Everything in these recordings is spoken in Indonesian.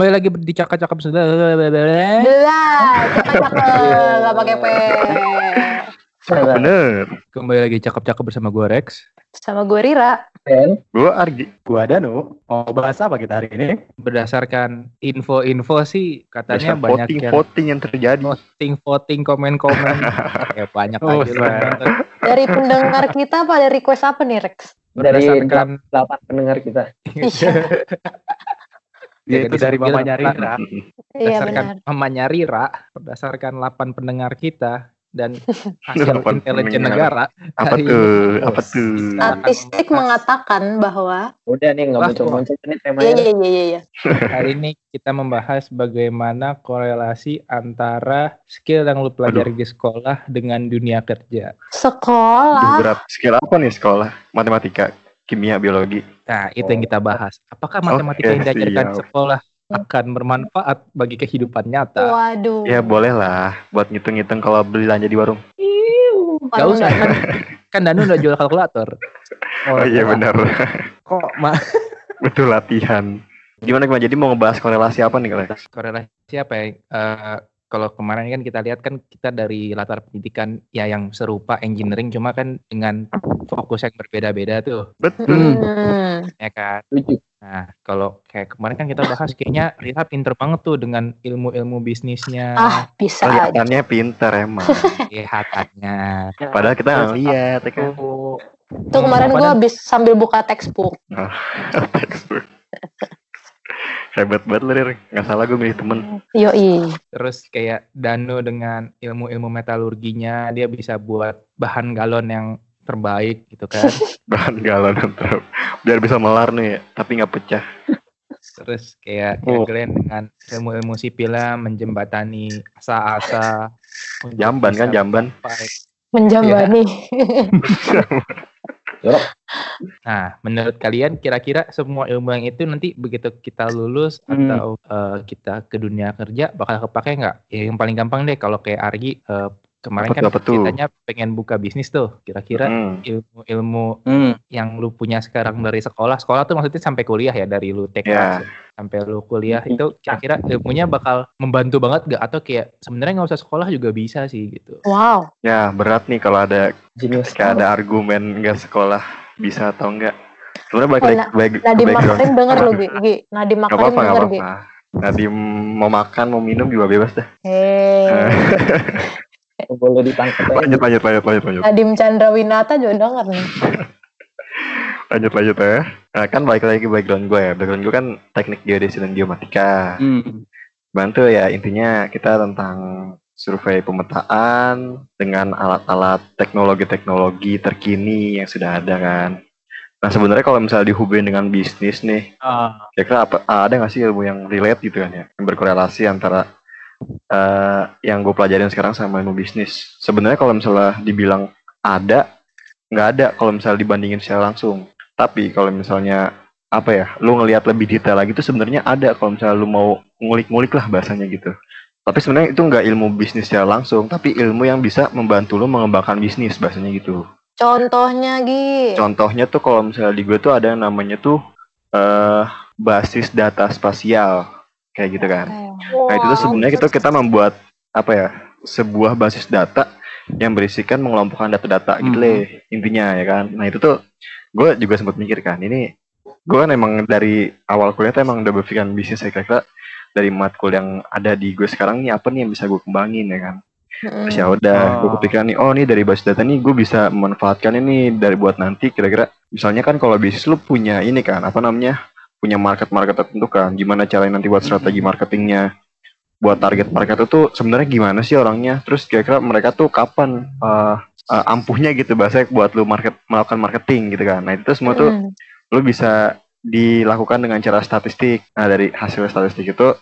kembali lagi di cakap-cakap sudah. Belah, cakep-cakep, gak pakai P. Bener. Kembali lagi cakap-cakap bersama gue Rex. Sama gue Rira. Dan Gue Argi. gua Danu. Mau bahas apa kita hari ini? Berdasarkan info-info sih katanya Biasa banyak voting yang voting yang terjadi. voting voting komen-komen ya banyak Oh, aja lah. Dari pendengar kita apa ada request apa nih Rex? Dari Berdasarkan delapan pendengar kita. Ya, Itu jadi dari mamanya Rira. iya berdasarkan benar. mamanya Rira, berdasarkan 8 pendengar kita dan hasil intelijen negara Apa tuh? ini. Apa tuh? Statistik mengatakan bahwa Udah nih nggak muncul-muncul nih iya temanya. iya iya iya. iya. Hari ini kita membahas bagaimana korelasi antara skill yang lu pelajari di sekolah dengan dunia kerja. Aduh, Sekolah. berat. Skill apa nih sekolah? Matematika, kimia, biologi. Nah, itu yang kita bahas. Apakah matematika Oke, yang diajarkan siap. sekolah akan bermanfaat bagi kehidupan nyata? Waduh. Ya boleh lah buat ngitung-ngitung kalau belanja di warung. Gak Kalau usah kan, kan Danu udah jual kalkulator. Oh, iya benar. Kok ma Betul latihan. Gimana gimana? Jadi mau ngebahas korelasi apa nih kalian? korelasi apa ya? Eh, kalau kemarin kan kita lihat kan kita dari latar pendidikan ya yang serupa engineering cuma kan dengan fokus yang berbeda-beda tuh, Betul. Hmm. ya kan? Nah, kalau kayak kemarin kan kita bahas kayaknya Rita pinter banget tuh dengan ilmu-ilmu bisnisnya, Ah bisa aja. Kelihatannya pinter emang. kesehatannya. Padahal kita nggak lihat ya kan. Tuh kemarin gue habis sambil buka textbook. Textbook. Hebat banget lu, Rir. Nggak salah gue milih temen. Yoi. Terus kayak Danu dengan ilmu-ilmu metalurginya dia bisa buat bahan galon yang terbaik gitu kan. Bahan galon terus. Biar bisa melar nih, ya, tapi nggak pecah. Terus kayak Oh. ya Glenn dengan ilmu-ilmu sipilnya menjembatani asa-asa. Jamban kan, jamban. Menjambani. Nah, menurut kalian kira-kira semua ilmu yang itu nanti begitu kita lulus Hmm. atau eh, kita ke dunia kerja bakal kepake nggak? Ya, yang paling gampang deh kalau kayak Argi eh, kemarin Apa kan tuh, apa tuh? ceritanya pengen buka bisnis tuh. Kira-kira Hmm. ilmu-ilmu Hmm. yang lu punya sekarang dari sekolah, sekolah tuh maksudnya sampai kuliah ya dari lu TK Ya. sampai lu kuliah itu kira-kira ilmunya bakal membantu banget gak atau kayak sebenarnya nggak usah sekolah juga bisa sih gitu. Wow. Ya berat nih kalau ada Jenius. kayak ada argumen nggak sekolah bisa atau enggak. Sebenarnya balik Oh, ke Nadim background. Makarim denger lo, Gi. Gak Makarim denger, Gi. Nadim mau makan, mau minum juga bebas deh. Hei. Boleh ditangkap ya. lanjut, lanjut, lanjut, lanjut, lanjut. Nadim Chandra Winata juga denger nih. Lanjut, lanjut ya. Nah, kan balik lagi ke background gue ya. Background gue kan teknik geodesi dan geomatika. Hmm. Bantu ya intinya kita tentang survei pemetaan dengan alat-alat teknologi-teknologi terkini yang sudah ada kan. Nah sebenarnya kalau misalnya dihubungin dengan bisnis nih, Ah, kira-kira apa ada nggak sih ilmu yang relate gitu kan ya, yang berkorelasi antara eh, yang gue pelajarin sekarang sama ilmu bisnis. Sebenarnya kalau misalnya dibilang ada, nggak ada kalau misalnya dibandingin secara langsung. Tapi kalau misalnya apa ya, lu ngelihat lebih detail lagi tuh sebenarnya ada kalau misalnya lu mau ngulik-ngulik lah bahasanya gitu. Tapi sebenarnya itu nggak ilmu bisnis secara langsung, tapi ilmu yang bisa membantu lu mengembangkan bisnis bahasanya gitu. Contohnya, Gi. Contohnya tuh kalau misalnya di gue tuh ada yang namanya tuh eh basis data spasial kayak gitu kan. Nah itu tuh sebenarnya kita kita membuat apa ya sebuah basis data yang berisikan mengelompokkan data-data gitu Mhm. leh intinya ya kan. Nah itu tuh gue juga sempat mikir kan ini gue kan emang dari awal kuliah tuh emang udah berpikiran bisnis ya kira-kira dari matkul yang ada di gue sekarang nih apa nih yang bisa gue kembangin ya kan. Terus ya udah, gue Oh. kepikiran nih, oh nih dari basis data nih gue bisa memanfaatkan ini dari buat nanti kira-kira misalnya kan kalau bisnis lu punya ini kan apa namanya punya market-market tertentu kan, gimana caranya nanti buat strategi marketingnya, buat target market itu sebenarnya gimana sih orangnya, terus kira-kira mereka tuh kapan eh, eh, ampuhnya gitu bahasa buat lu market melakukan marketing gitu kan, nah itu semua tuh Mm. lu bisa dilakukan dengan cara statistik. Nah dari hasil statistik itu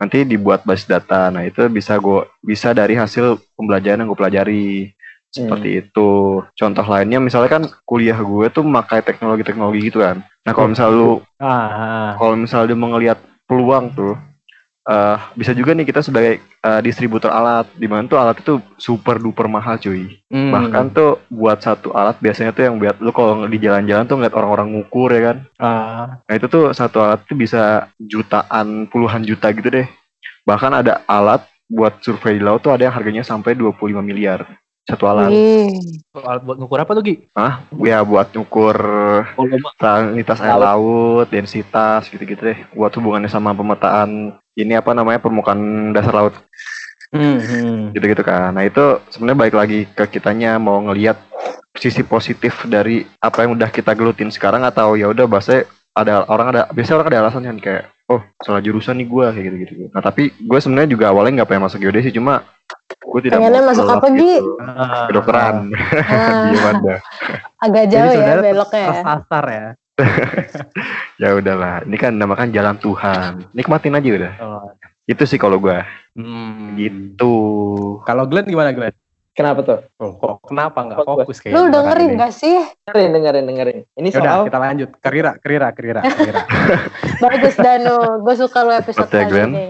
nanti dibuat basis data. Nah itu bisa gue bisa dari hasil pembelajaran yang gue pelajari seperti itu. Contoh lainnya misalnya kan kuliah gue tuh memakai teknologi-teknologi gitu kan. Nah kalau misal lu ah, kalau misal dia mau ngelihat peluang tuh eh, bisa juga nih kita sebagai eh, distributor alat. Di mana tuh alat itu super duper mahal cuy. Hmm. bahkan tuh buat satu alat biasanya tuh yang buat lu kalau di jalan-jalan tuh ngeliat orang-orang ngukur ya kan? Ah, nah itu tuh satu alat tuh bisa jutaan puluhan juta gitu deh. Bahkan ada alat buat survei di laut tuh ada yang harganya sampai 25 miliar satu alat Wih. alat buat ngukur apa tuh Gi? ah ya buat ngukur Volume. salinitas air laut, densitas gitu-gitu deh. Buat hubungannya sama pemetaan ini apa namanya permukaan dasar laut Hmm. gitu-gitu kan. Nah itu sebenarnya balik lagi ke kitanya mau ngelihat sisi positif dari apa yang udah kita gelutin sekarang atau ya udah bahasa ada orang ada biasanya orang ada alasan kan kayak oh salah jurusan nih gua kayak gitu-gitu. Nah tapi gue sebenarnya juga awalnya nggak pengen masuk geodesi cuma gue tidak Pengennya mau masuk apa, Gi? gitu. Ah. Kedokteran. Ah, Gimana? agak Jadi jauh ya beloknya ya. Tersasar ya. Ya udahlah. Ini kan namakan jalan Tuhan. Nikmatin aja udah. Oh. Itu sih kalau gua. Hmm. Gitu. Kalau Glenn gimana Glenn? Kenapa tuh? Oh, kok kenapa nggak fokus kayak Lu dengerin tadi? gak sih? Dengerin, dengerin, dengerin. Ini Ya udah soal kita lanjut. Kerira, kerira, kerira, kerira. Bagus Danu, gue suka lu episode ya, kali Glenn? ini.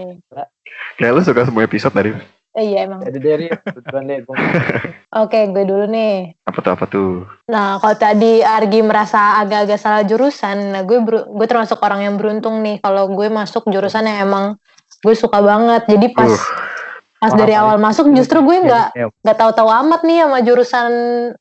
Kayak lu suka semua episode dari Eh, iya emang. jadi dari tujuan deh. Oke, gue dulu nih. apa tuh apa tuh? Nah, kalau tadi Argi merasa agak-agak salah jurusan, nah gue gue termasuk orang yang beruntung nih kalau gue masuk jurusan yang emang gue suka banget. Jadi pas Uh. pas dari awal masuk justru gue nggak Ya, nggak tahu-tahu amat nih sama jurusan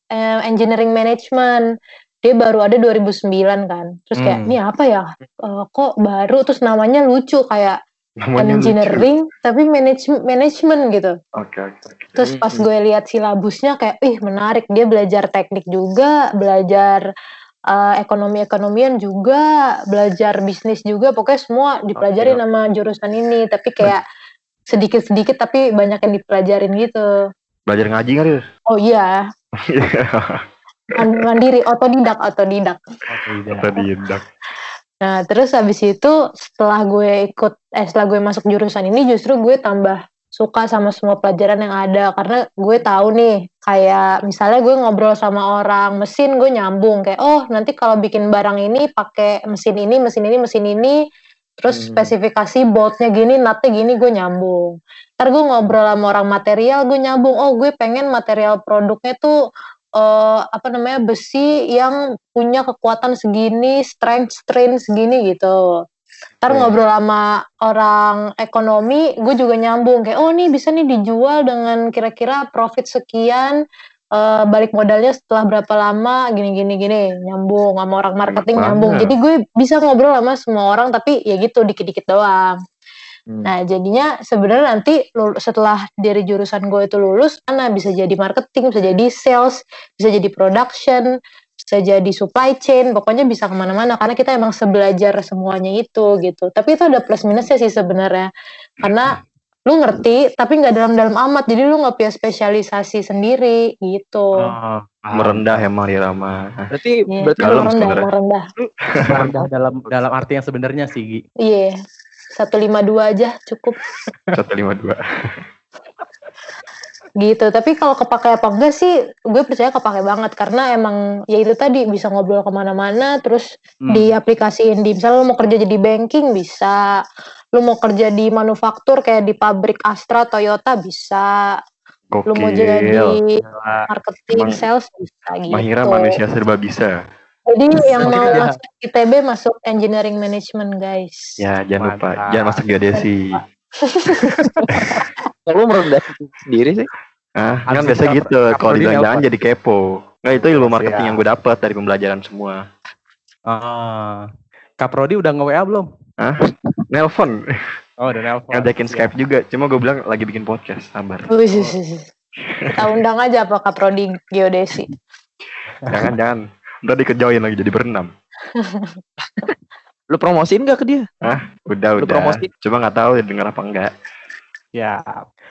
eh, engineering management. Dia baru ada 2009 kan. Terus kayak, Hmm. ini apa ya? Eh, kok baru terus namanya lucu kayak Namanya lucu. engineering tapi management management gitu. Oke oke. oke. Terus pas gue lihat silabusnya kayak, ih menarik. Dia belajar teknik juga, belajar eh, ekonomi-ekonomian juga, belajar bisnis juga. Pokoknya semua dipelajari Oke. nama jurusan ini. Tapi kayak sedikit-sedikit tapi banyak yang dipelajarin gitu. Belajar ngaji nggak dia? Oh iya, man- mandiri, otodidak, otodidak. Atau diindak. Nah, terus habis itu setelah gue ikut, eh setelah gue masuk jurusan ini justru gue tambah suka sama semua pelajaran yang ada. Karena gue tahu nih kayak misalnya gue ngobrol sama orang mesin gue nyambung. Kayak oh nanti kalau bikin barang ini pakai mesin ini mesin ini mesin ini. Terus Hmm. spesifikasi boltnya gini nutnya gini gue nyambung. Ntar gue ngobrol sama orang material gue nyambung. Oh gue pengen material produknya tuh eh, apa namanya besi yang punya kekuatan segini strength strain segini gitu. Ntar Oke. ngobrol sama orang ekonomi gue juga nyambung kayak oh nih bisa nih dijual dengan kira-kira profit sekian eh, balik modalnya setelah berapa lama gini gini gini. Nyambung sama orang marketing nyambung. Jadi gue bisa ngobrol sama semua orang tapi ya gitu dikit-dikit doang Hmm. Nah, jadinya sebenarnya nanti setelah dari jurusan gue itu lulus, Ana bisa jadi marketing, bisa jadi sales, bisa jadi production, bisa jadi supply chain, pokoknya bisa ke mana-mana karena kita emang sebelajar semuanya itu gitu. Tapi itu ada plus minusnya sih sebenarnya, karena lu ngerti tapi nggak dalam-dalam amat, jadi lu nggak punya spesialisasi sendiri gitu. Oh. Merendah emang dia Rama. Iya, Berarti berarti dalam lu rendah, sebenarnya. emang rendah. Rendah dalam dalam arti yang sebenarnya sih. Iya, 152 aja cukup. 152. gitu tapi kalau kepake apa enggak sih gue percaya kepake banget karena emang ya itu tadi bisa ngobrol ke mana-mana terus Hmm. diaplikasiin di misalnya lo mau kerja jadi banking bisa lo mau kerja di manufaktur kayak di pabrik Astra Toyota bisa lo mau jadi Gokil. marketing Emang sales bisa gitu Mahira manusia serba bisa. Jadi yang mau Iya. masuk ITB masuk engineering management guys Ya jangan lupa, Mantap. jangan masuk geodesi. lu merendah sendiri sih. Ah, kan biasa gitu. Kalau jalan-jalan di-help. jadi kepo. Nggak itu ilmu marketing Siap. yang gue dapat dari pembelajaran semua. Ah. Kak Prodi udah nge-WA belum? Nelpon, Oh, udah nelpon. ngajakin Siap. Skype juga. Cuma gue bilang lagi bikin podcast, sabar. Wih. kita undang aja apa Prodi Geodesi Jangan, Udah dikejoin lagi jadi berenam. Lu promosiin gak ke dia? Udah, Lu udah. promosi. Cuma nggak tahu dia denger apa enggak. Ya.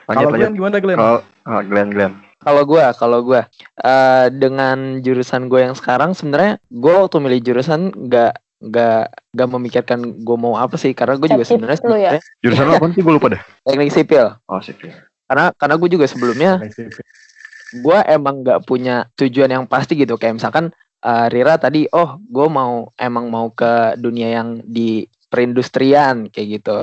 Kalau. Glenn gimana Glenn? Kalau oh, Glenn, Glenn. Kalau gua, kalau gua eh, dengan jurusan gue yang sekarang sebenarnya gua waktu milih jurusan nggak nggak nggak memikirkan gue mau apa sih karena gue juga sebenarnya ya? Jurusan apa sih? Gue lupa dah. teknik sipil Oh, sipil. karena karena gue juga sebelumnya gue emang nggak punya tujuan yang pasti gitu kayak misalkan eh, Rira tadi oh gue mau emang mau ke dunia yang di perindustrian kayak gitu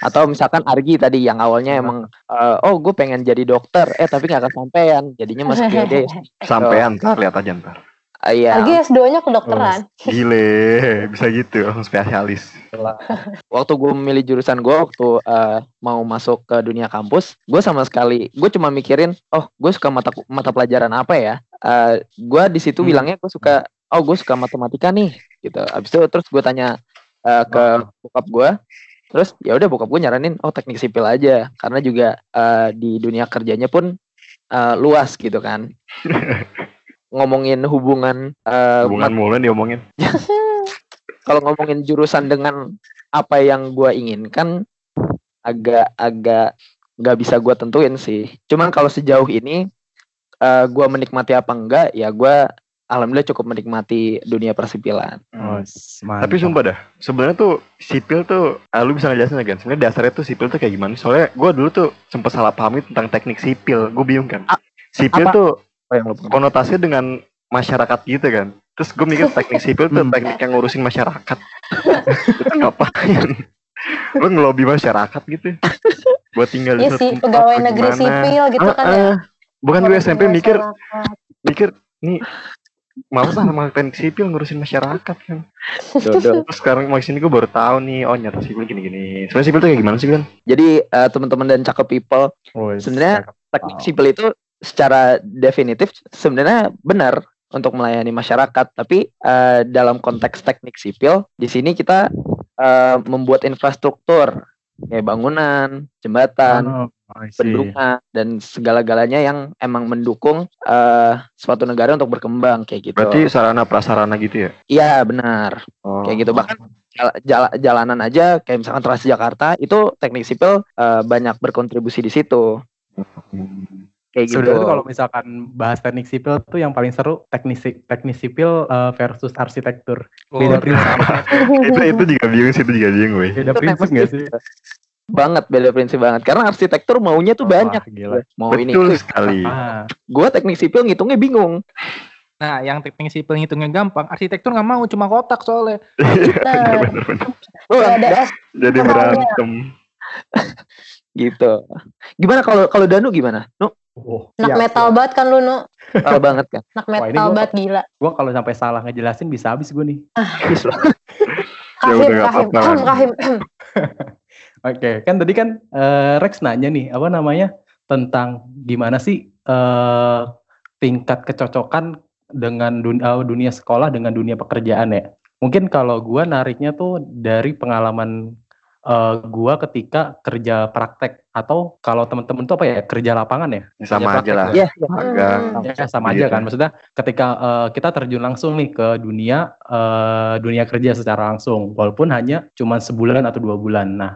Atau misalkan Argi tadi yang awalnya emang eh, oh gue pengen jadi dokter, eh tapi nggak kesampaian, jadinya masuk IOD. Sampean ntar lihat aja ntar. Ah, Iya. Lagi S2-nya kedokteran. Gile, bisa gitu spesialis. waktu gue memilih jurusan gue waktu eh, mau masuk ke dunia kampus, gue sama sekali gue cuma mikirin, oh gue suka mata mata pelajaran apa ya? Eh gue di situ Hmm. bilangnya gue suka, oh gue suka matematika nih, gitu. Abis itu terus gue tanya eh, ke bokap gue, terus ya udah bokap gue nyaranin, oh teknik sipil aja, karena juga eh, di dunia kerjanya pun eh, luas gitu kan. Ngomongin hubungan, eh, Hubungan mulu nih diomongin. kalau ngomongin jurusan dengan apa yang gue inginkan agak-agak nggak bisa gue tentuin sih. Cuman kalau sejauh ini eh gue menikmati apa enggak ya gue alhamdulillah cukup menikmati dunia persipilan. Oh, mantap. Tapi sumpah dah, sebenarnya tuh sipil tuh, ah, lu bisa ngejelasin kan? Sebenarnya dasarnya tuh sipil tuh kayak gimana? Soalnya gue dulu tuh sempet salah pahami tentang teknik sipil, gue bingung kan. A- Sipil apa? tuh Oh, yang lu paham. konotasinya dengan masyarakat gitu kan. Terus gue mikir teknik sipil tuh Hmm. teknik yang ngurusin masyarakat. itu ngapain? lu ngelobi masyarakat gitu? Buat tinggal di suatu sih, pegawai negeri gimana? sipil gitu Ah, kan ah. ya. Bukan gue SMP mikir masyarakat. mikir nih males ah sama teknik sipil ngurusin masyarakat kan. Dodo. Terus sekarang mau sini gue baru tahu nih, oh nyata sipil gini-gini. Sebenarnya sipil tuh kayak gimana sih kan? Jadi eh, teman-teman dan cakep people Oh, sebenarnya teknik Wow. sipil itu secara definitif sebenarnya benar untuk melayani masyarakat. Tapi eh, dalam konteks teknik sipil di sini kita eh, membuat infrastruktur kayak bangunan, jembatan, Oh, Bendungan dan segala-galanya yang emang mendukung eh, suatu negara untuk berkembang kayak gitu. Berarti sarana prasarana gitu ya? Iya benar Oh. kayak gitu bahkan jala- jala- jalanan aja kayak misalkan Transjakarta itu teknik sipil eh, banyak berkontribusi di situ kayak gitu. Sebenarnya kalau misalkan bahas teknik sipil tuh yang paling seru teknik si- teknik sipil uh, versus arsitektur. Beda Oh, prinsip. itu itu juga bingung sih, itu juga bingung gue. Beda Itu prinsip memang nggak sih? Banget beda prinsip banget karena arsitektur maunya tuh Wah, banyak gila. mau ini Betul sekali. Ah, gue teknik sipil ngitungnya bingung Nah, yang teknik sipil ngitungnya gampang, arsitektur nggak mau cuma kotak soalnya. Nah, bener, bener. oh, nggak ada Jadi berantem. gitu gimana kalau kalau Danu gimana nu oh, anak siap, metal siap. banget kan lu nu tahu banget kan ini metal gua- banget gila Gua kalau sampai salah ngejelasin bisa habis gue nih. Bis lah. Ya kahim udah, Oke, kan tadi kan eh, Rex nanya nih, apa namanya tentang gimana sih eh, tingkat kecocokan dengan dunia, dunia sekolah dengan dunia pekerjaan ya. Mungkin kalau gua nariknya tuh dari pengalaman eh, gua ketika kerja praktek atau kalau temen-temen tuh apa ya kerja lapangan ya. Sama aja lah. Iya, Magang. Hmm. Ya sama Gitu. aja kan. Maksudnya ketika eh, kita terjun langsung nih ke dunia eh, dunia kerja secara langsung, walaupun hanya cuma sebulan atau dua bulan. Nah,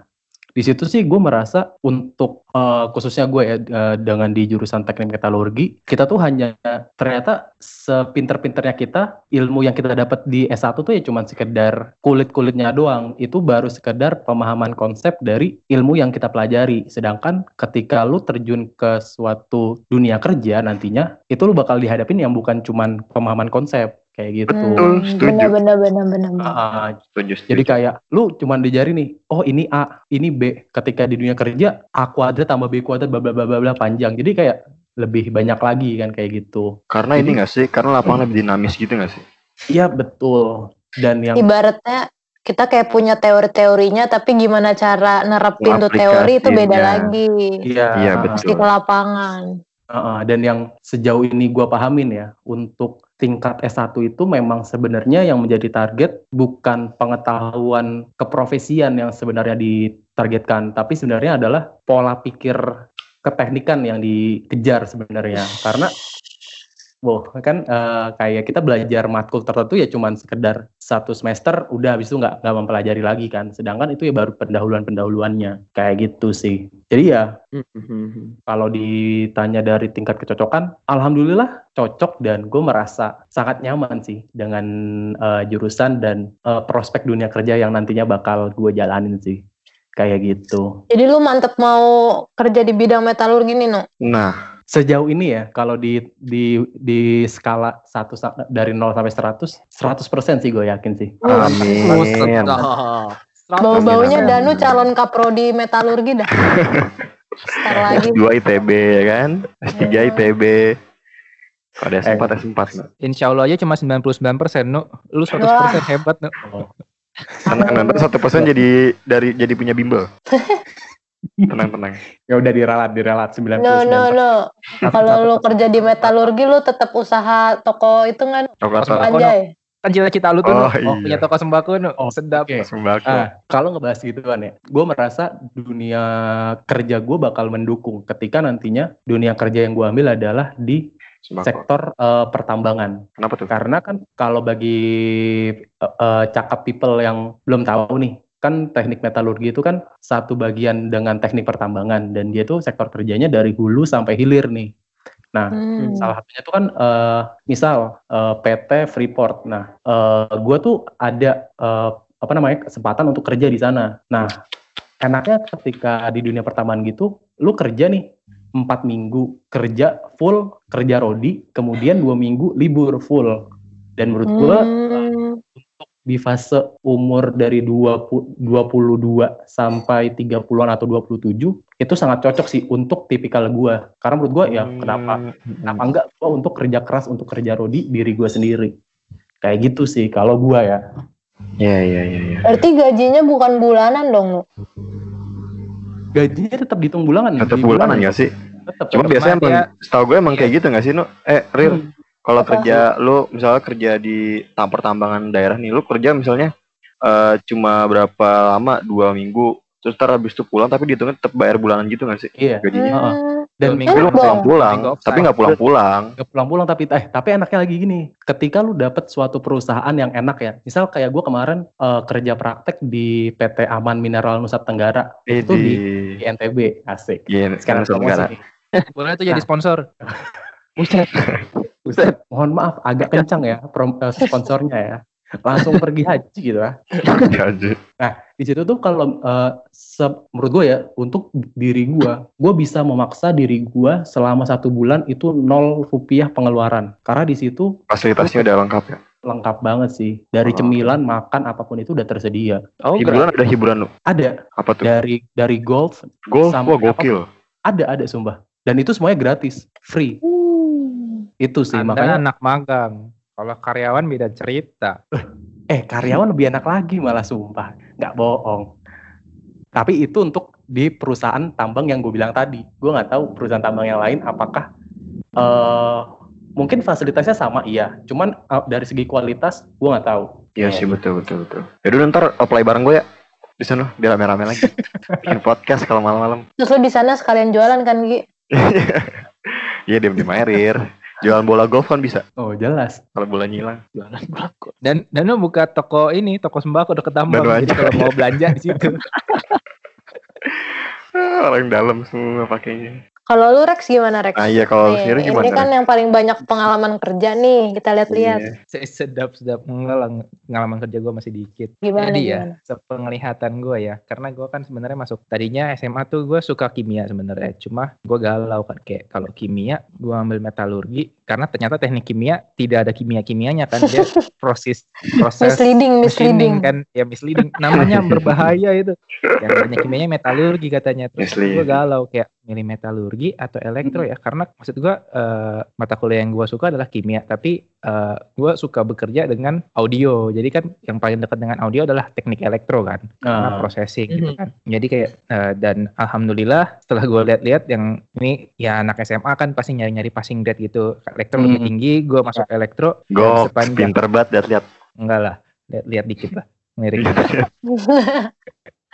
di situ sih gue merasa untuk eh, khususnya gue ya eh, dengan di jurusan teknik metalurgi, kita tuh hanya ternyata sepinter-pinternya kita ilmu yang kita dapat di S1 tuh ya cuma sekedar kulit-kulitnya doang. Itu baru sekedar pemahaman konsep dari ilmu yang kita pelajari. Sedangkan ketika lu terjun ke suatu dunia kerja nantinya, itu lu bakal dihadapin yang bukan cuman pemahaman konsep kayak gitu. Betul, setuju. bener bener bener bener bener. Ah, Setuju, setuju. jadi kayak lu cuman dijari nih, oh ini A, ini B. Ketika di dunia kerja A kuadrat tambah B kuadrat bla bla bla bla panjang. Jadi kayak lebih banyak lagi kan kayak gitu. Karena ini gak sih? Karena lapangan lebih dinamis gitu gak sih? Iya betul. Dan yang ibaratnya kita kayak punya teori-teorinya tapi gimana cara nerapin tuh teori itu beda lagi iya Iya, pasti betul. ke lapangan Heeh, dan yang sejauh ini gua pahamin ya, untuk tingkat S1 itu memang sebenarnya yang menjadi target bukan pengetahuan keprofesian yang sebenarnya ditargetkan, tapi sebenarnya adalah pola pikir keteknikan yang dikejar sebenarnya. Karena Wow, kan eh, kayak kita belajar matkul tertentu ya cuman sekedar satu semester, udah habis itu nggak nggak mempelajari lagi kan. Sedangkan itu ya baru pendahuluan-pendahuluannya, kayak gitu sih. Jadi ya Mhm. kalau ditanya dari tingkat kecocokan, alhamdulillah cocok dan gue merasa sangat nyaman sih dengan eh, jurusan dan eh, prospek dunia kerja yang nantinya bakal gue jalanin sih, kayak gitu. jadi lu mantep mau kerja di bidang metalurgi nih no Nah, Sejauh ini ya, kalau di di di skala satu sa- dari 0 sampai 100, 100% sih gue yakin sih. amin. Oh, Bau-baunya Amin, amin. Danu calon kaprodi metalurgi dah. Ntar lagi. S2 ITB ya kan S3 Iya. ITB kalau ada S4 S4 no. Insya Allah aja cuma 99 persen, nu. Lu 100 persen hebat, nu. tenang nanti satu persen jadi dari jadi punya bimbel tenang tenang Ya udah diralat, diralat 99. No, no, no. Kalau lu kerja di metalurgi lu tetap usaha toko itu kan Toko Sembako, anjay. Kan cita-cita lu tuh, Oh. Oh, punya iya. toko sembako, nu. Oh, Sedap. oke. sembako Ah, kalau ngebahas gitu kan ya, gue merasa dunia kerja gue bakal mendukung ketika nantinya dunia kerja yang gue ambil adalah di sembako sektor eh, pertambangan. kenapa tuh Karena kan kalau bagi eh, eh, cakap people yang belum tahu nih, kan teknik metalurgi itu kan satu bagian dengan teknik pertambangan dan dia tuh sektor kerjanya dari hulu sampai hilir nih. Nah, Hmm. salah satunya itu kan eh, misal eh, PT Freeport. Nah, gue tuh ada eh, apa namanya kesempatan untuk kerja di sana. Nah, enaknya ketika di dunia pertambangan gitu, lu kerja nih empat minggu kerja full kerja rodi, kemudian dua minggu libur full. Dan menurut gue Hmm. Di fase umur dari 20, 22 sampai 30-an atau 27 itu sangat cocok sih untuk tipikal gua. Karena menurut gua ya kenapa kenapa enggak gua untuk kerja keras untuk kerja rodi diri gua sendiri. Kayak gitu sih kalau gua ya. Iya iya iya. iya. Berarti gajinya bukan bulanan dong, Nu. Gajinya tetap dihitung bulanan. Tetap bulanan ya sih. Tetap. Cuma tetap. biasanya emang, setahu gue emang kayak gitu gak sih nu? Eh real. Hmm. Kalau Apa? kerja lu misalnya kerja di tam- pertambangan daerah nih, lu kerja misalnya eh, cuma berapa lama dua minggu, terus ntar habis itu pulang tapi dihitungnya tetap bayar bulanan gitu gak sih Iya. gajinya? Hmm. Dan Minggu lu nggak pulang-pulang, tapi nggak pulang-pulang. Gak pulang-pulang tapi eh tapi enaknya lagi gini ketika lu dapet suatu perusahaan yang enak ya misal kayak gue kemarin eh, kerja praktek di PT Aman Mineral Nusa Tenggara Eh Itu di, di NTB asik Iya, sekarang Nusa Tenggara. Boleh tuh jadi sponsor. Buset. Buset. mohon maaf agak kencang ya prom- eh, sponsornya ya langsung pergi haji gitu ya Gaji. di situ tuh kalau eh, se- menurut gue ya untuk diri gue gue bisa memaksa diri gue selama satu bulan itu nol rupiah pengeluaran karena di situ Fasilitasnya udah lengkap ya. lengkap banget sih dari Oh. cemilan makan apa pun itu udah tersedia Oh, Hiburan ada hiburan lu. ada Apa tuh? dari dari golf Golf, sampai wah gokil. ada ada sumpah dan itu semuanya gratis free itu sih Anda makanya anak magang. Kalau karyawan beda cerita. eh karyawan lebih enak lagi malah sumpah nggak bohong tapi itu untuk di perusahaan tambang yang gue bilang tadi gue nggak tahu perusahaan tambang yang lain apakah eh mungkin fasilitasnya sama iya cuman eh, dari segi kualitas gue nggak tahu Iya sih betul betul betul. Yaudah ntar apply bareng gue ya di sana biar rame-rame lagi. Bikin podcast kalau malam-malam. Terus lu di sana sekalian jualan kan, Gi? Iya diem diem air. Jualan bola golf kan bisa. oh jelas Kalau bola nyilang. Jualan belakang. Dan dan lu buka toko ini, toko sembako deket tambang. Baru Jadi aja. kalau mau belanja di situ. Orang dalam semua pakainya. Kalau lu Rex gimana, Rex? Ah iya kalau sendiri gimana? ini kan yang paling banyak pengalaman kerja nih, kita lihat-lihat. Iya. sedap sedap enggak lah pengalaman kerja gue masih dikit Gimana, jadi gimana? ya sepenglihatan gue ya karena gue kan sebenarnya masuk tadinya SMA tuh gue suka kimia sebenarnya cuma gue galau kan kayak kalau kimia gue ambil metalurgi karena ternyata teknik kimia tidak ada kimia kimianya kan dia proses proses Misleading, misleading. kan ya misleading namanya berbahaya itu yang banyak kimianya metalurgi katanya terus gue galau kayak milih metalurgi atau elektro ya. Karena maksud gue eh, mata kuliah yang gue suka adalah kimia. Tapi eh, gue suka bekerja dengan audio. Jadi kan yang paling dekat dengan audio adalah teknik elektro kan. Karena Ah. processing gitu kan. Jadi kayak eh, dan alhamdulillah setelah gue lihat-lihat yang ini ya anak SMA kan pasti nyari-nyari passing grade gitu. Elektro lebih Hmm. tinggi gue masuk elektro sepanjang pinter banget lihat lihat. enggak lah lihat lihat dikit lah. Ngiri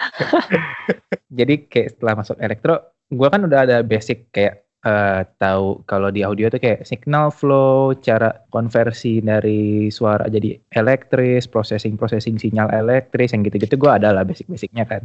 jadi kayak setelah masuk elektro gue kan udah ada basic kayak eh, tahu kalau di audio tuh kayak signal flow cara konversi dari suara jadi elektris processing processing sinyal elektris yang gitu-gitu. Gue ada lah basic-basicnya kan.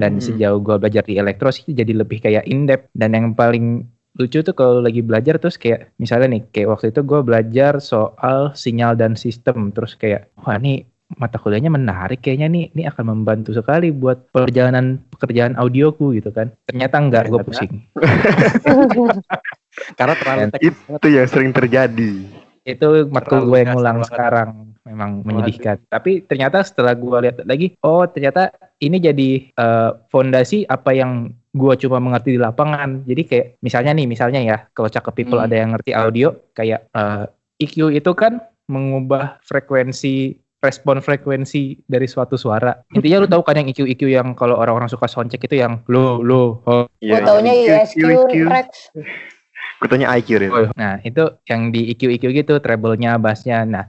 Dan Hmm. sejauh gue belajar di elektro sih jadi lebih kayak in depth dan yang paling lucu tuh kalau lagi belajar terus kayak misalnya nih kayak waktu itu gue belajar soal sinyal dan sistem. Terus kayak wah ini mata kuliahnya menarik kayaknya nih ini akan membantu sekali buat perjalanan pekerjaan audioku gitu kan ternyata enggak gue pusing karena terlalu teknis. Itu yang sering terjadi. itu matkul gue yang ngulang sekarang memang menyedihkan. Tapi ternyata setelah gua lihat lagi, oh ternyata ini jadi eh, fondasi apa yang gua cuma mengerti di lapangan. Jadi kayak misalnya nih, misalnya ya, kalau cakep people Hmm. ada yang ngerti audio, kayak eh, EQ itu kan mengubah frekuensi respon frekuensi dari suatu suara. Intinya lu tahu kan yang EQ EQ yang kalau orang-orang suka soundcheck itu yang lo lo ho. Iya, Gue taunya ISQ, Rex. Gue tanya IQ ya. Nah, itu yang di EQ EQ gitu, treble-nya, bass-nya. Nah,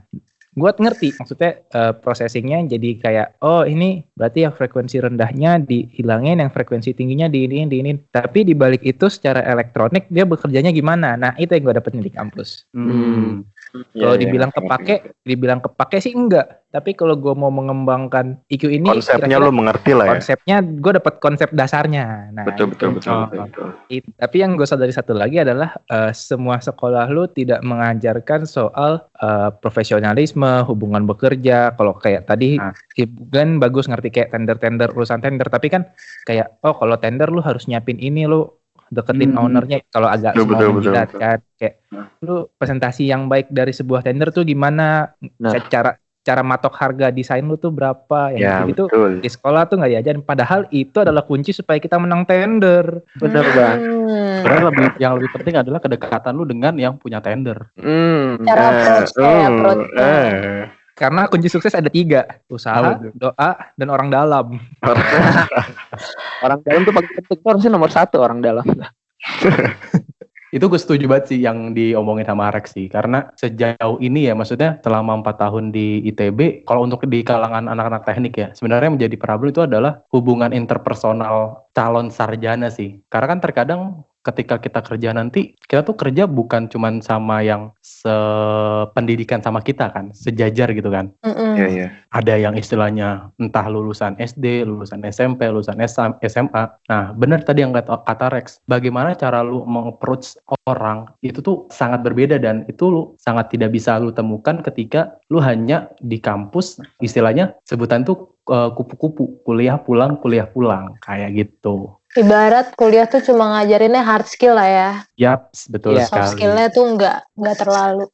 gua ngerti maksudnya eh, processingnya jadi kayak oh ini berarti yang frekuensi rendahnya dihilangin yang frekuensi tingginya diinin diinin tapi di balik itu secara elektronik dia bekerjanya gimana nah itu yang gue dapetin di kampus Hmm. Iya, kalau iya, dibilang ngerti, kepake dibilang kepake sih enggak tapi kalau gue mau mengembangkan EQ ini Konsepnya lo mengerti lah ya. konsepnya gue dapet konsep dasarnya nah Betul betul betul betul. betul. It- tapi yang gue sadari satu lagi adalah eh, semua sekolah lu tidak mengajarkan soal eh, profesionalisme, hubungan bekerja. Kalau kayak tadi Nah. Kan bagus ngerti kayak tender-tender urusan tender, tapi kan kayak oh kalau tender lu harus nyiapin ini lu deketin Hmm. ownernya kalau agak Betul, semua betul, menjilat betul. kan kayak Nah. lu presentasi yang baik dari sebuah tender tuh gimana Nah. cara cara matok harga desain lu tuh berapa Ya yang gitu betul. di sekolah tuh nggak diajarin padahal itu adalah kunci supaya kita menang tender Bener banget. Hmm. Sebenarnya lebih yang lebih penting adalah kedekatan lu dengan yang punya tender. Hmm. Cara Eh, approach-nya ya, oh, approach-nya. eh. Karena kunci sukses ada tiga usaha doa dan orang dalam Orang dalam tuh paling penting harusnya nomor satu orang dalam. Itu gue setuju banget sih yang diomongin sama Rex sih. Karena sejauh ini ya maksudnya selama empat tahun di ITB, kalau untuk di kalangan anak-anak teknik ya, sebenarnya menjadi problem itu adalah hubungan interpersonal calon sarjana sih. Karena kan terkadang ketika kita kerja nanti, kita tuh kerja bukan cuman sama yang sependidikan sama kita kan, sejajar gitu kan. Mm-mm. Iya iya. ada yang istilahnya entah lulusan SD, lulusan SMP, lulusan SM SMA. Nah, benar tadi yang kata, kata Rex, bagaimana cara lu meng-approach orang itu tuh sangat berbeda dan itu lu sangat tidak bisa lu temukan ketika lu hanya di kampus istilahnya sebutan tuh eh, kupu-kupu, kuliah pulang, kuliah pulang kayak gitu. Ibarat kuliah tuh cuma ngajarinnya hard skill lah ya. Yaps, betul. Soft sekali. skillnya tuh nggak nggak terlalu.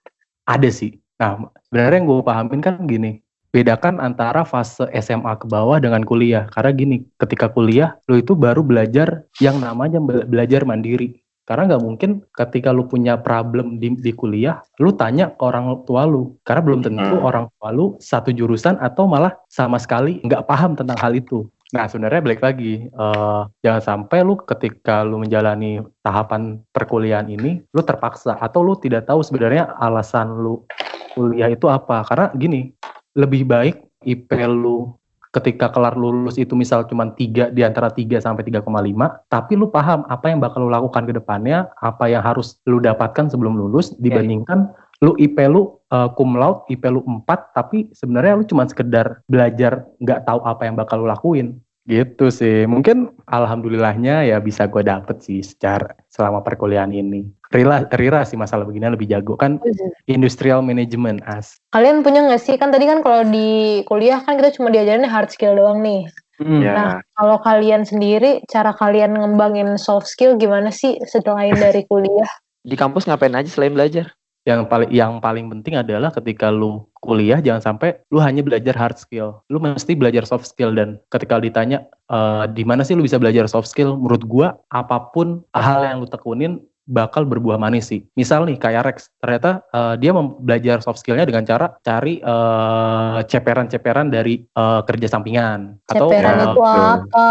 Ada sih. Nah, sebenarnya yang gue pahamin kan gini, bedakan antara fase SMA ke bawah dengan kuliah. Karena gini, ketika kuliah, lu itu baru belajar yang namanya be- belajar mandiri. Karena nggak mungkin ketika lu punya problem di, di kuliah, lu tanya ke orang tua lu. Karena belum tentu Hmm. orang tua lu satu jurusan atau malah sama sekali nggak paham tentang hal itu. Nah, sebenarnya balik lagi, eh, jangan sampai lu ketika lu menjalani tahapan perkuliahan ini, lu terpaksa atau lu tidak tahu sebenarnya alasan lu kuliah itu apa. Karena gini, lebih baik IP lu ketika kelar lulus itu misal cuma 3 di antara 3 sampai 3,5, tapi lu paham apa yang bakal lu lakukan ke depannya, apa yang harus lu dapatkan sebelum lulus dibandingkan lu IP lu uh, cum laude, IP lu 4, tapi sebenarnya lu cuma sekedar belajar nggak tahu apa yang bakal lu lakuin. Gitu sih. Mungkin alhamdulillahnya ya bisa gue dapet sih secara selama perkuliahan ini. Rira, Rira sih masalah begini lebih jago kan industrial management as. Kalian punya nggak sih kan tadi kan kalau di kuliah kan kita cuma diajarin hard skill doang nih. Ya. Nah, kalau kalian sendiri, cara kalian ngembangin soft skill gimana sih selain dari kuliah? Di kampus ngapain aja selain belajar? Yang paling yang paling penting adalah ketika lu kuliah jangan sampai lu hanya belajar hard skill. Lu mesti belajar soft skill dan ketika ditanya eh, di mana sih lu bisa belajar soft skill? Menurut gua apa pun hal yang lu tekunin bakal berbuah manis sih. Misal nih kayak Rex ternyata eh, dia belajar soft skillnya dengan cara cari eh, ceperan-ceperan dari eh, kerja sampingan. Atau Ceperan eh, itu betul. apa?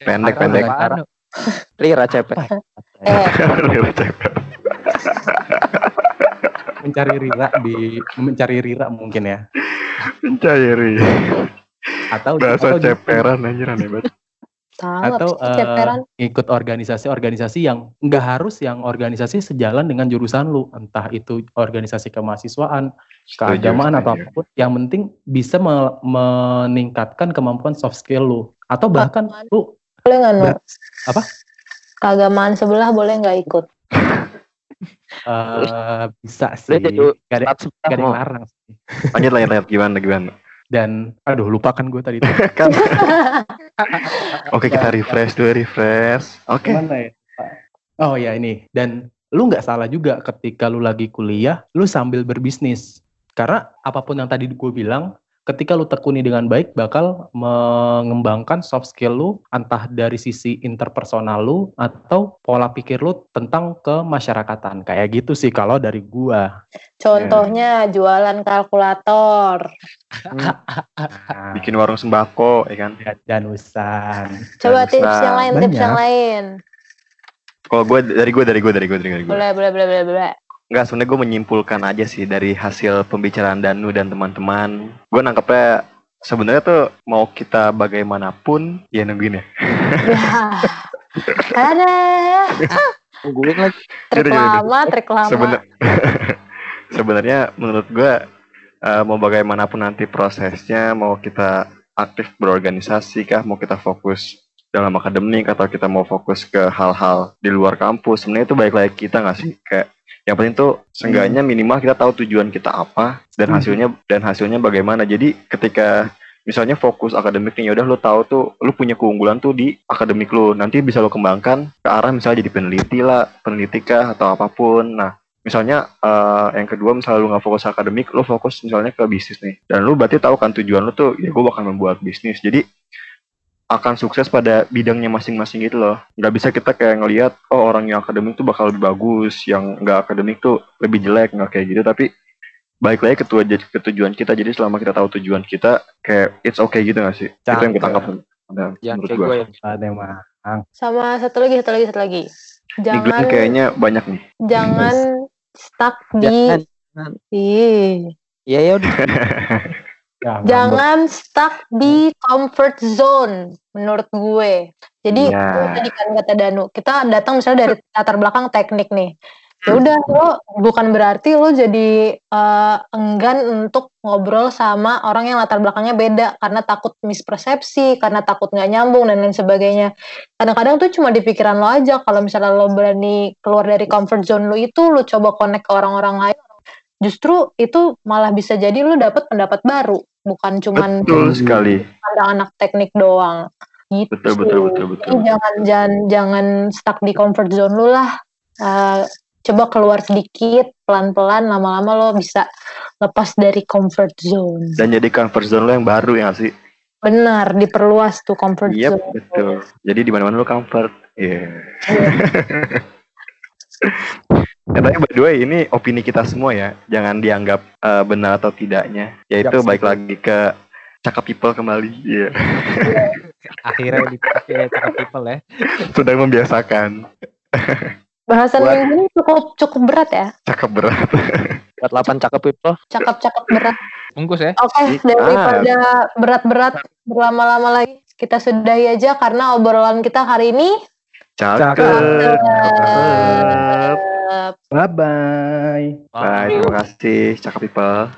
Pendek dengan cara- Rira cepet. Mencari rira di mencari rira mungkin ya Cairi. atau Bahasa atau gitu. ceperan anjir aneh banget. atau eh, ikut organisasi-organisasi yang nggak harus yang organisasi sejalan dengan jurusan lu entah itu organisasi kemahasiswaan keagamaan atau apa pun yang penting bisa me- meningkatkan kemampuan soft skill lu atau bahkan Keagamaan. lu Boleh nggak, apa? Keagamaan sebelah boleh nggak ikut? eh, bisa sih jadi gak ada, gak ada yang larang sih. Lanjut lanjut lanjut gimana gimana. dan aduh lupa kan gue tadi kan. Oke kita refresh dulu refresh. Oke. Gimana ya? Oh ya ini dan lu nggak salah juga ketika lu lagi kuliah, lu sambil berbisnis. Karena apa pun yang tadi gue bilang, ketika lu tekuni dengan baik bakal mengembangkan soft skill lu entah dari sisi interpersonal lu atau pola pikir lu tentang kemasyarakatan. Kayak gitu sih kalau dari gua. Contohnya jualan kalkulator. Nah, Bikin warung sembako, ya kan? Dan usan. Coba Dan tips bisa. yang lain, tips Banyak. yang lain. Kalau gue dari gue dari gue dari gue dari gue. Boleh, boleh, boleh, boleh, boleh. Enggak, sebenarnya gue menyimpulkan aja sih dari hasil pembicaraan Danu dan teman-teman. Gue nangkepnya sebenarnya tuh mau kita bagaimanapun ya nungguin ya. Ada. Tungguin lagi. Trik Yaudah, yaudah. lama, trik lama. Sebenar- sebenarnya menurut gue eh, mau bagaimanapun nanti prosesnya, mau kita aktif berorganisasi kah, mau kita fokus dalam akademik atau kita mau fokus ke hal-hal di luar kampus, sebenarnya itu baik lagi kita nggak sih? Kayak yang penting tuh seenggaknya minimal kita tahu tujuan kita apa dan Hmm. hasilnya dan hasilnya bagaimana. Jadi ketika misalnya fokus akademik nih, udah lu tahu tuh lu punya keunggulan tuh di akademik lu. Nanti bisa lu kembangkan ke arah misalnya jadi peneliti lah, peneliti kah atau apa pun. Nah, misalnya eh, yang kedua misalnya lu nggak fokus akademik, lu fokus misalnya ke bisnis nih. Dan lu berarti tahu kan tujuan lu tuh ya gue bakal membuat bisnis. Jadi akan sukses pada bidangnya masing-masing gitu loh. Nggak bisa kita kayak ngelihat oh orang yang akademik tuh bakal lebih bagus, yang nggak akademik tuh lebih jelek, nggak kayak gitu. Tapi baik lagi ke, tujuan- ke tujuan kita. Jadi selama kita tahu tujuan kita, kayak it's okay gitu nggak sih? Itu yang Cakep. tangkap. Nah, Jangan menurut kayak gue. gue ya. Emang. Sama satu lagi, satu lagi, satu lagi. Jangan, kayaknya banyak nih. jangan stuck di, Jangan. Iya ya udah. Ya, jangan stuck di comfort zone menurut gue. Jadi itu tadi kan kata Danu, kita datang misalnya dari latar belakang teknik nih. Ya udah lo bukan berarti lo jadi eh, enggan untuk ngobrol sama orang yang latar belakangnya beda karena takut mispersepsi, karena takut nggak nyambung dan lain sebagainya. Kadang-kadang tuh cuma di pikiran lo aja kalau misalnya lo berani keluar dari comfort zone lo itu lo coba connect ke orang-orang lain justru itu malah bisa jadi lo dapet pendapat baru bukan cuman Betul sekali. pandang anak teknik doang gitu Betul, sih. betul, betul, betul. Jadi jangan jangan jangan stuck di comfort zone lu lah Eh, coba keluar sedikit pelan-pelan lama-lama lo bisa lepas dari comfort zone Dan jadi comfort zone lo yang baru ya sih? benar diperluas tuh comfort Yep, zone betul. Jadi di mana-mana lo comfort. Iya. Ya, tapi by the way, ini opini kita semua ya. Jangan dianggap eh, benar atau tidaknya. Yaitu Yap, baik lagi ke cakap people kembali. Iya. Akhirnya dipakai cakap people ya. Sedang membiasakan. bahasan Buat- minggu ini cukup cukup berat ya Cakap berat. Buat 8 cakep people. cakap-cakap berat Bungkus ya. oke Sikat. daripada berat-berat berlama-lama lagi kita sudahi aja karena obrolan kita hari ini Cakep. Cakep. Cakep. Bye bye. Bye. Bye. Terima kasih. Cakep people.